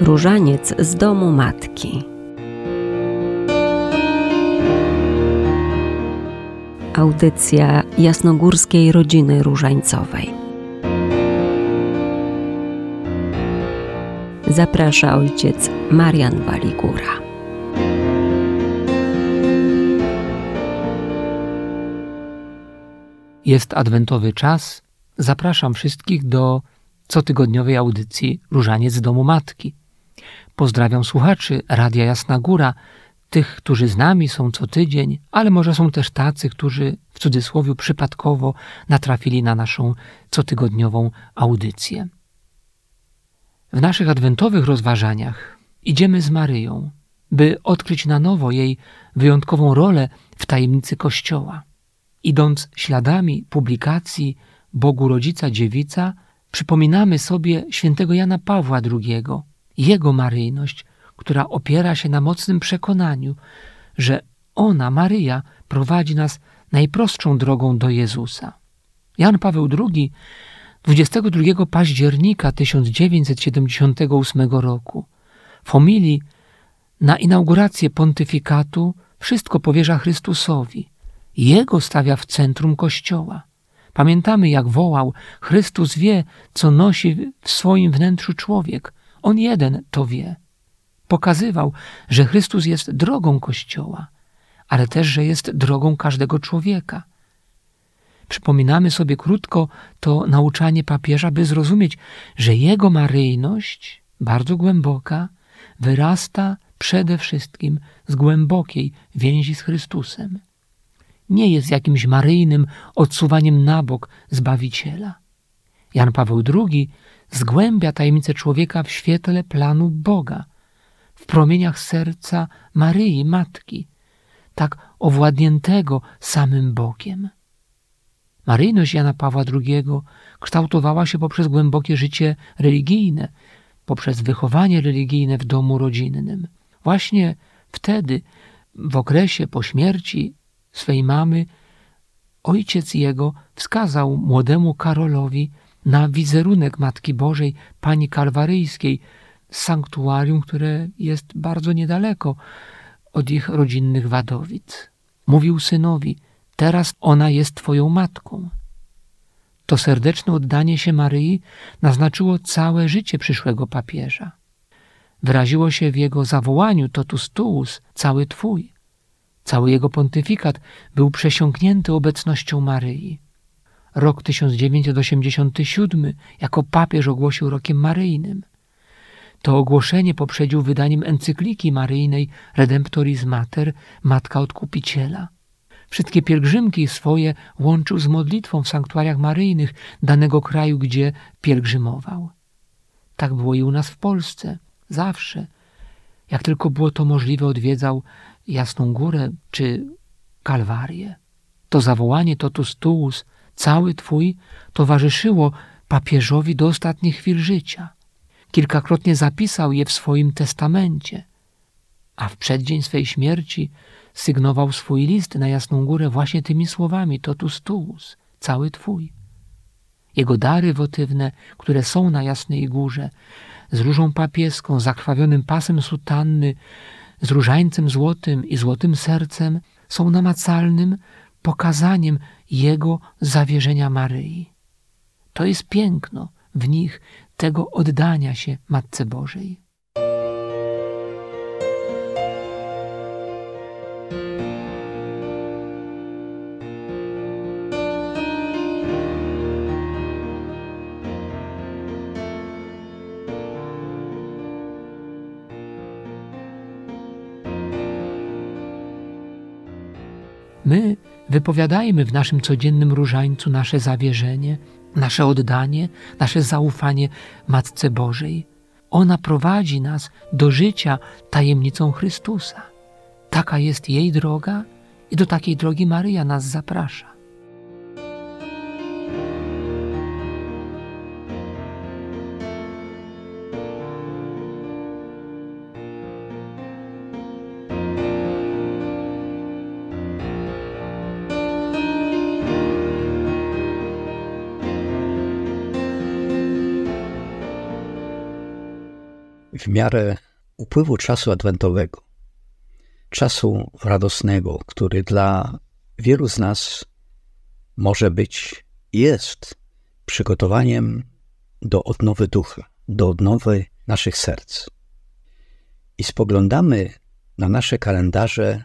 Różaniec z domu matki. Audycja jasnogórskiej rodziny różańcowej. Zaprasza ojciec Marian Waligura. Jest adwentowy czas. Zapraszam wszystkich do cotygodniowej audycji Różaniec z domu matki. Pozdrawiam słuchaczy Radia Jasna Góra, tych, którzy z nami są co tydzień, ale może są też tacy, którzy w cudzysłowie przypadkowo natrafili na naszą cotygodniową audycję. W naszych adwentowych rozważaniach idziemy z Maryją, by odkryć na nowo jej wyjątkową rolę w tajemnicy Kościoła. Idąc śladami publikacji Bogu Rodzica Dziewica, przypominamy sobie świętego Jana Pawła II, jego maryjność, która opiera się na mocnym przekonaniu, że ona, Maryja, prowadzi nas najprostszą drogą do Jezusa. Jan Paweł II 22 października 1978 roku w homilii na inaugurację pontyfikatu wszystko powierza Chrystusowi. Jego stawia w centrum Kościoła. Pamiętamy, jak wołał: Chrystus wie, co nosi w swoim wnętrzu człowiek. On jeden to wie. Pokazywał, że Chrystus jest drogą Kościoła, ale też, że jest drogą każdego człowieka. Przypominamy sobie krótko to nauczanie papieża, by zrozumieć, że jego maryjność, bardzo głęboka, wyrasta przede wszystkim z głębokiej więzi z Chrystusem. Nie jest jakimś maryjnym odsuwaniem na bok Zbawiciela. Jan Paweł II zgłębia tajemnicę człowieka w świetle planu Boga, w promieniach serca Maryi, Matki, tak owładniętego samym Bogiem. Maryjność Jana Pawła II kształtowała się poprzez głębokie życie religijne, poprzez wychowanie religijne w domu rodzinnym. Właśnie wtedy, w okresie po śmierci swej mamy, ojciec jego wskazał młodemu Karolowi na wizerunek Matki Bożej, Pani Kalwaryjskiej, sanktuarium, które jest bardzo niedaleko od ich rodzinnych Wadowic. Mówił synowi, teraz ona jest Twoją matką. To serdeczne oddanie się Maryi naznaczyło całe życie przyszłego papieża. Wyraziło się w jego zawołaniu totus tuus, cały Twój. Cały jego pontyfikat był przesiąknięty obecnością Maryi. Rok 1987 jako papież ogłosił rokiem maryjnym. To ogłoszenie poprzedził wydaniem encykliki maryjnej Redemptoris Mater, Matka Odkupiciela. Wszystkie pielgrzymki swoje łączył z modlitwą w sanktuariach maryjnych danego kraju, gdzie pielgrzymował. Tak było i u nas w Polsce, zawsze. Jak tylko było to możliwe, odwiedzał Jasną Górę czy Kalwarię. To zawołanie totus tuus, cały Twój, towarzyszyło papieżowi do ostatnich chwil życia. Kilkakrotnie zapisał je w swoim testamencie, a w przeddzień swej śmierci sygnował swój list na Jasną Górę właśnie tymi słowami totus tuus, cały Twój. Jego dary wotywne, które są na Jasnej Górze, z różą papieską, zakrwawionym pasem sutanny, z różańcem złotym i złotym sercem, są namacalnym pokazaniem Jego zawierzenia Maryi. To jest piękno w nich tego oddania się Matce Bożej. My wypowiadajmy w naszym codziennym różańcu nasze zawierzenie, nasze oddanie, nasze zaufanie Matce Bożej. Ona prowadzi nas do życia tajemnicą Chrystusa. Taka jest jej droga i do takiej drogi Maryja nas zaprasza. W miarę upływu czasu adwentowego, czasu radosnego, który dla wielu z nas może być, jest przygotowaniem do odnowy ducha, do odnowy naszych serc. I spoglądamy na nasze kalendarze,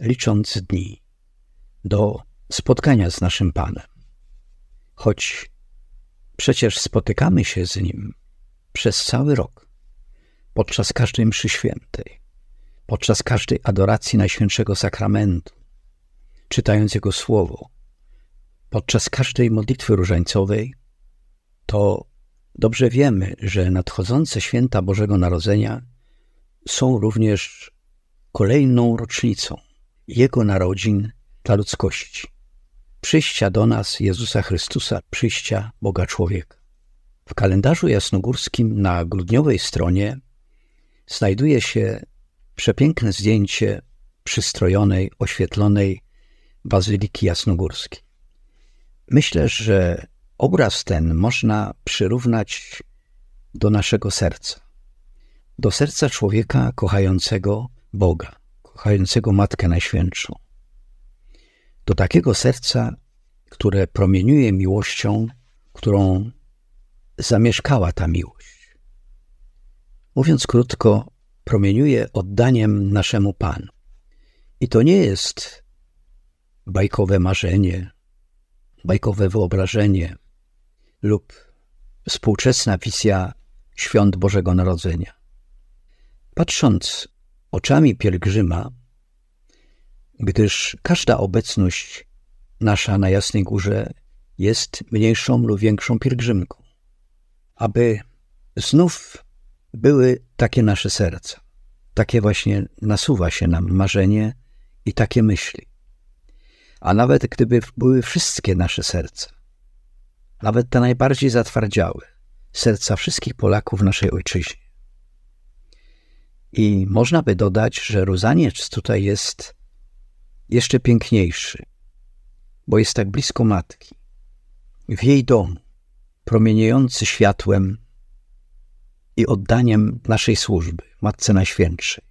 licząc dni do spotkania z naszym Panem. Choć przecież spotykamy się z Nim przez cały rok, podczas każdej mszy świętej, podczas każdej adoracji Najświętszego Sakramentu, czytając Jego Słowo, podczas każdej modlitwy różańcowej, to dobrze wiemy, że nadchodzące święta Bożego Narodzenia są również kolejną rocznicą Jego narodzin dla ludzkości. Przyjścia do nas Jezusa Chrystusa, przyjścia Boga człowieka. W kalendarzu jasnogórskim na grudniowej stronie znajduje się przepiękne zdjęcie przystrojonej, oświetlonej Bazyliki Jasnogórskiej. Myślę, że obraz ten można przyrównać do naszego serca. Do serca człowieka kochającego Boga, kochającego Matkę Najświętszą. Do takiego serca, które promieniuje miłością, którą zamieszkała ta miłość. Mówiąc krótko, promieniuje oddaniem naszemu Panu. I to nie jest bajkowe marzenie, bajkowe wyobrażenie lub współczesna wizja świąt Bożego Narodzenia. Patrząc oczami pielgrzyma, gdyż każda obecność nasza na Jasnej Górze jest mniejszą lub większą pielgrzymką, aby znów były takie nasze serca. Takie właśnie nasuwa się nam marzenie i takie myśli. A nawet gdyby były wszystkie nasze serca, nawet te najbardziej zatwardziałe, serca wszystkich Polaków w naszej ojczyźnie. I można by dodać, że Różaniec tutaj jest jeszcze piękniejszy, bo jest tak blisko matki, w jej domu, promieniejący światłem i oddaniem naszej służby, Matce Najświętszej.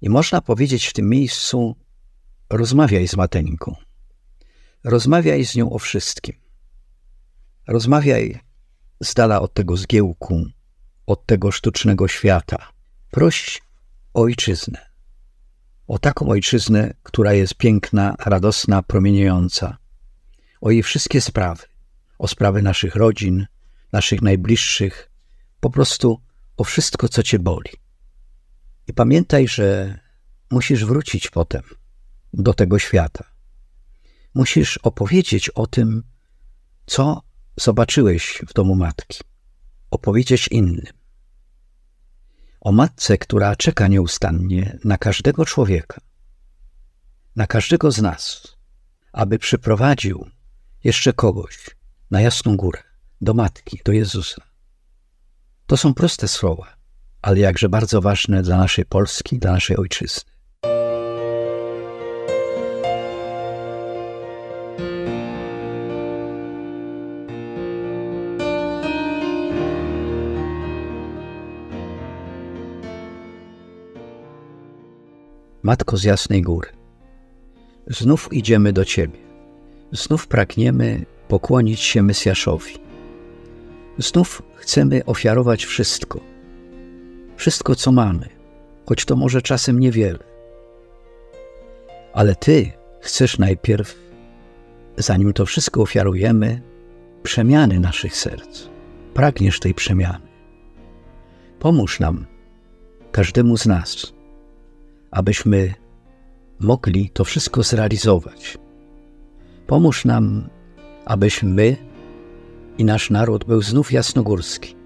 I można powiedzieć w tym miejscu, rozmawiaj z Mateńką. Rozmawiaj z nią o wszystkim. Rozmawiaj z dala od tego zgiełku, od tego sztucznego świata. Proś o ojczyznę. O taką ojczyznę, która jest piękna, radosna, promieniejąca. O jej wszystkie sprawy. O sprawy naszych rodzin, naszych najbliższych, po prostu o wszystko, co cię boli. I pamiętaj, że musisz wrócić potem do tego świata. Musisz opowiedzieć o tym, co zobaczyłeś w domu matki. Opowiedzieć innym. O matce, która czeka nieustannie na każdego człowieka, na każdego z nas, aby przyprowadził jeszcze kogoś na jasną górę, do matki, do Jezusa. To są proste słowa, ale jakże bardzo ważne dla naszej Polski, dla naszej ojczyzny. Matko z Jasnej Góry, znów idziemy do Ciebie. Znów pragniemy pokłonić się Mesjaszowi. Znów chcemy ofiarować wszystko. Wszystko, co mamy, choć to może czasem niewiele. Ale Ty chcesz najpierw, zanim to wszystko ofiarujemy, przemiany naszych serc. Pragniesz tej przemiany. Pomóż nam, każdemu z nas, abyśmy mogli to wszystko zrealizować. Pomóż nam, abyśmy my i nasz naród był znów jasnogórski,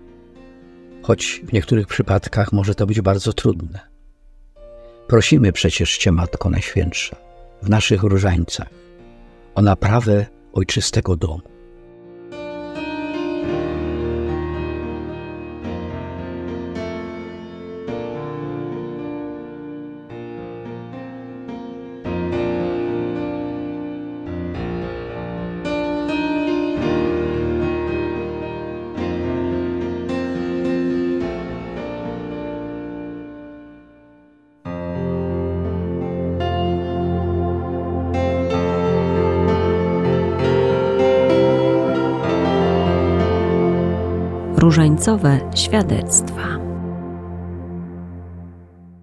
choć w niektórych przypadkach może to być bardzo trudne. Prosimy przecież Cię, Matko Najświętsza, w naszych różańcach o naprawę ojczystego domu. Różańcowe świadectwa.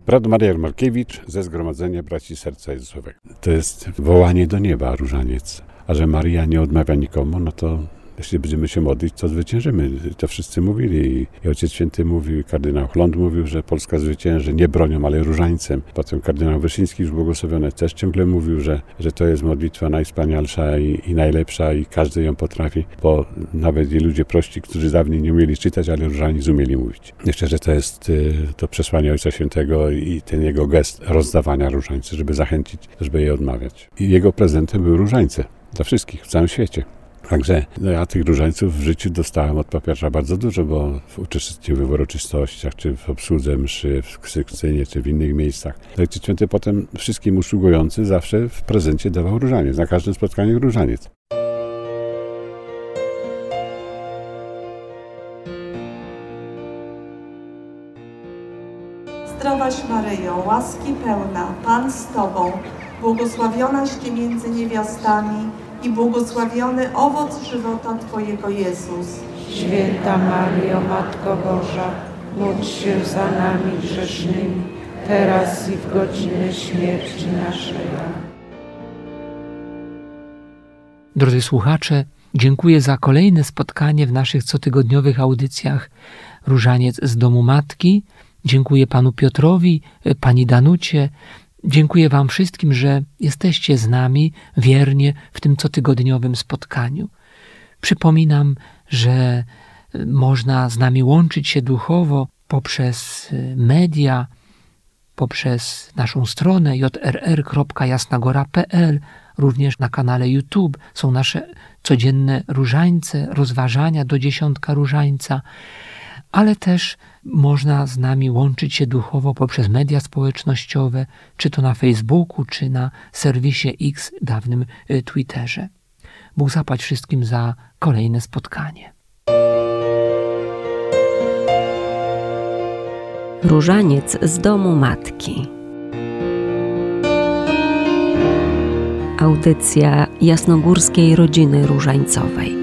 Brat Marian Markiewicz ze Zgromadzenia Braci Serca Jezusowego. To jest wołanie do nieba, różaniec. A że Maria nie odmawia nikomu, no to jeśli będziemy się modlić, to zwyciężymy. To wszyscy mówili. I Ojciec Święty mówił, kardynał Chląd mówił, że Polska zwycięży nie bronią, ale różańcem. Potem kardynał Wyszyński, już błogosławiony, też ciągle mówił, że, że to jest modlitwa najwspanialsza i, i najlepsza i każdy ją potrafi, bo nawet i ludzie prości, którzy dawniej nie umieli czytać, ale różaniec umieli mówić. Myślę, że to jest y, to przesłanie Ojca Świętego i ten jego gest rozdawania różańcy, żeby zachęcić, żeby je odmawiać. I jego prezentem były różańce dla wszystkich w całym świecie. Także ja tych różańców w życiu dostałem od papieża bardzo dużo, bo uczestniczyłem w uroczystościach, czy w obsłudze mszy, w Krzyksztynie, czy w innych miejscach. Ojciec Święty potem wszystkim usługujący zawsze w prezencie dawał różaniec, na każdym spotkaniu różaniec. Zdrowaś Maryjo, łaski pełna, Pan z Tobą, błogosławionaś Ty między niewiastami i błogosławiony owoc żywota Twojego Jezus. Święta Mario, Matko Boża, módl się za nami grzesznymi, teraz i w godzinę śmierci naszej. Drodzy słuchacze, dziękuję za kolejne spotkanie w naszych cotygodniowych audycjach Różaniec z domu Matki. Dziękuję panu Piotrowi, pani Danucie, Dziękuję Wam wszystkim, że jesteście z nami wiernie w tym cotygodniowym spotkaniu. Przypominam, że można z nami łączyć się duchowo poprzez media, poprzez naszą stronę jrr.jasnagora.pl, również na kanale YouTube są nasze codzienne różańce, rozważania do dziesiątka różańca ale też można z nami łączyć się duchowo poprzez media społecznościowe, czy to na Facebooku, czy na serwisie X, dawnym y, Twitterze. Bóg zapłać wszystkim za kolejne spotkanie. Różaniec z domu matki. Audycja jasnogórskiej rodziny różańcowej.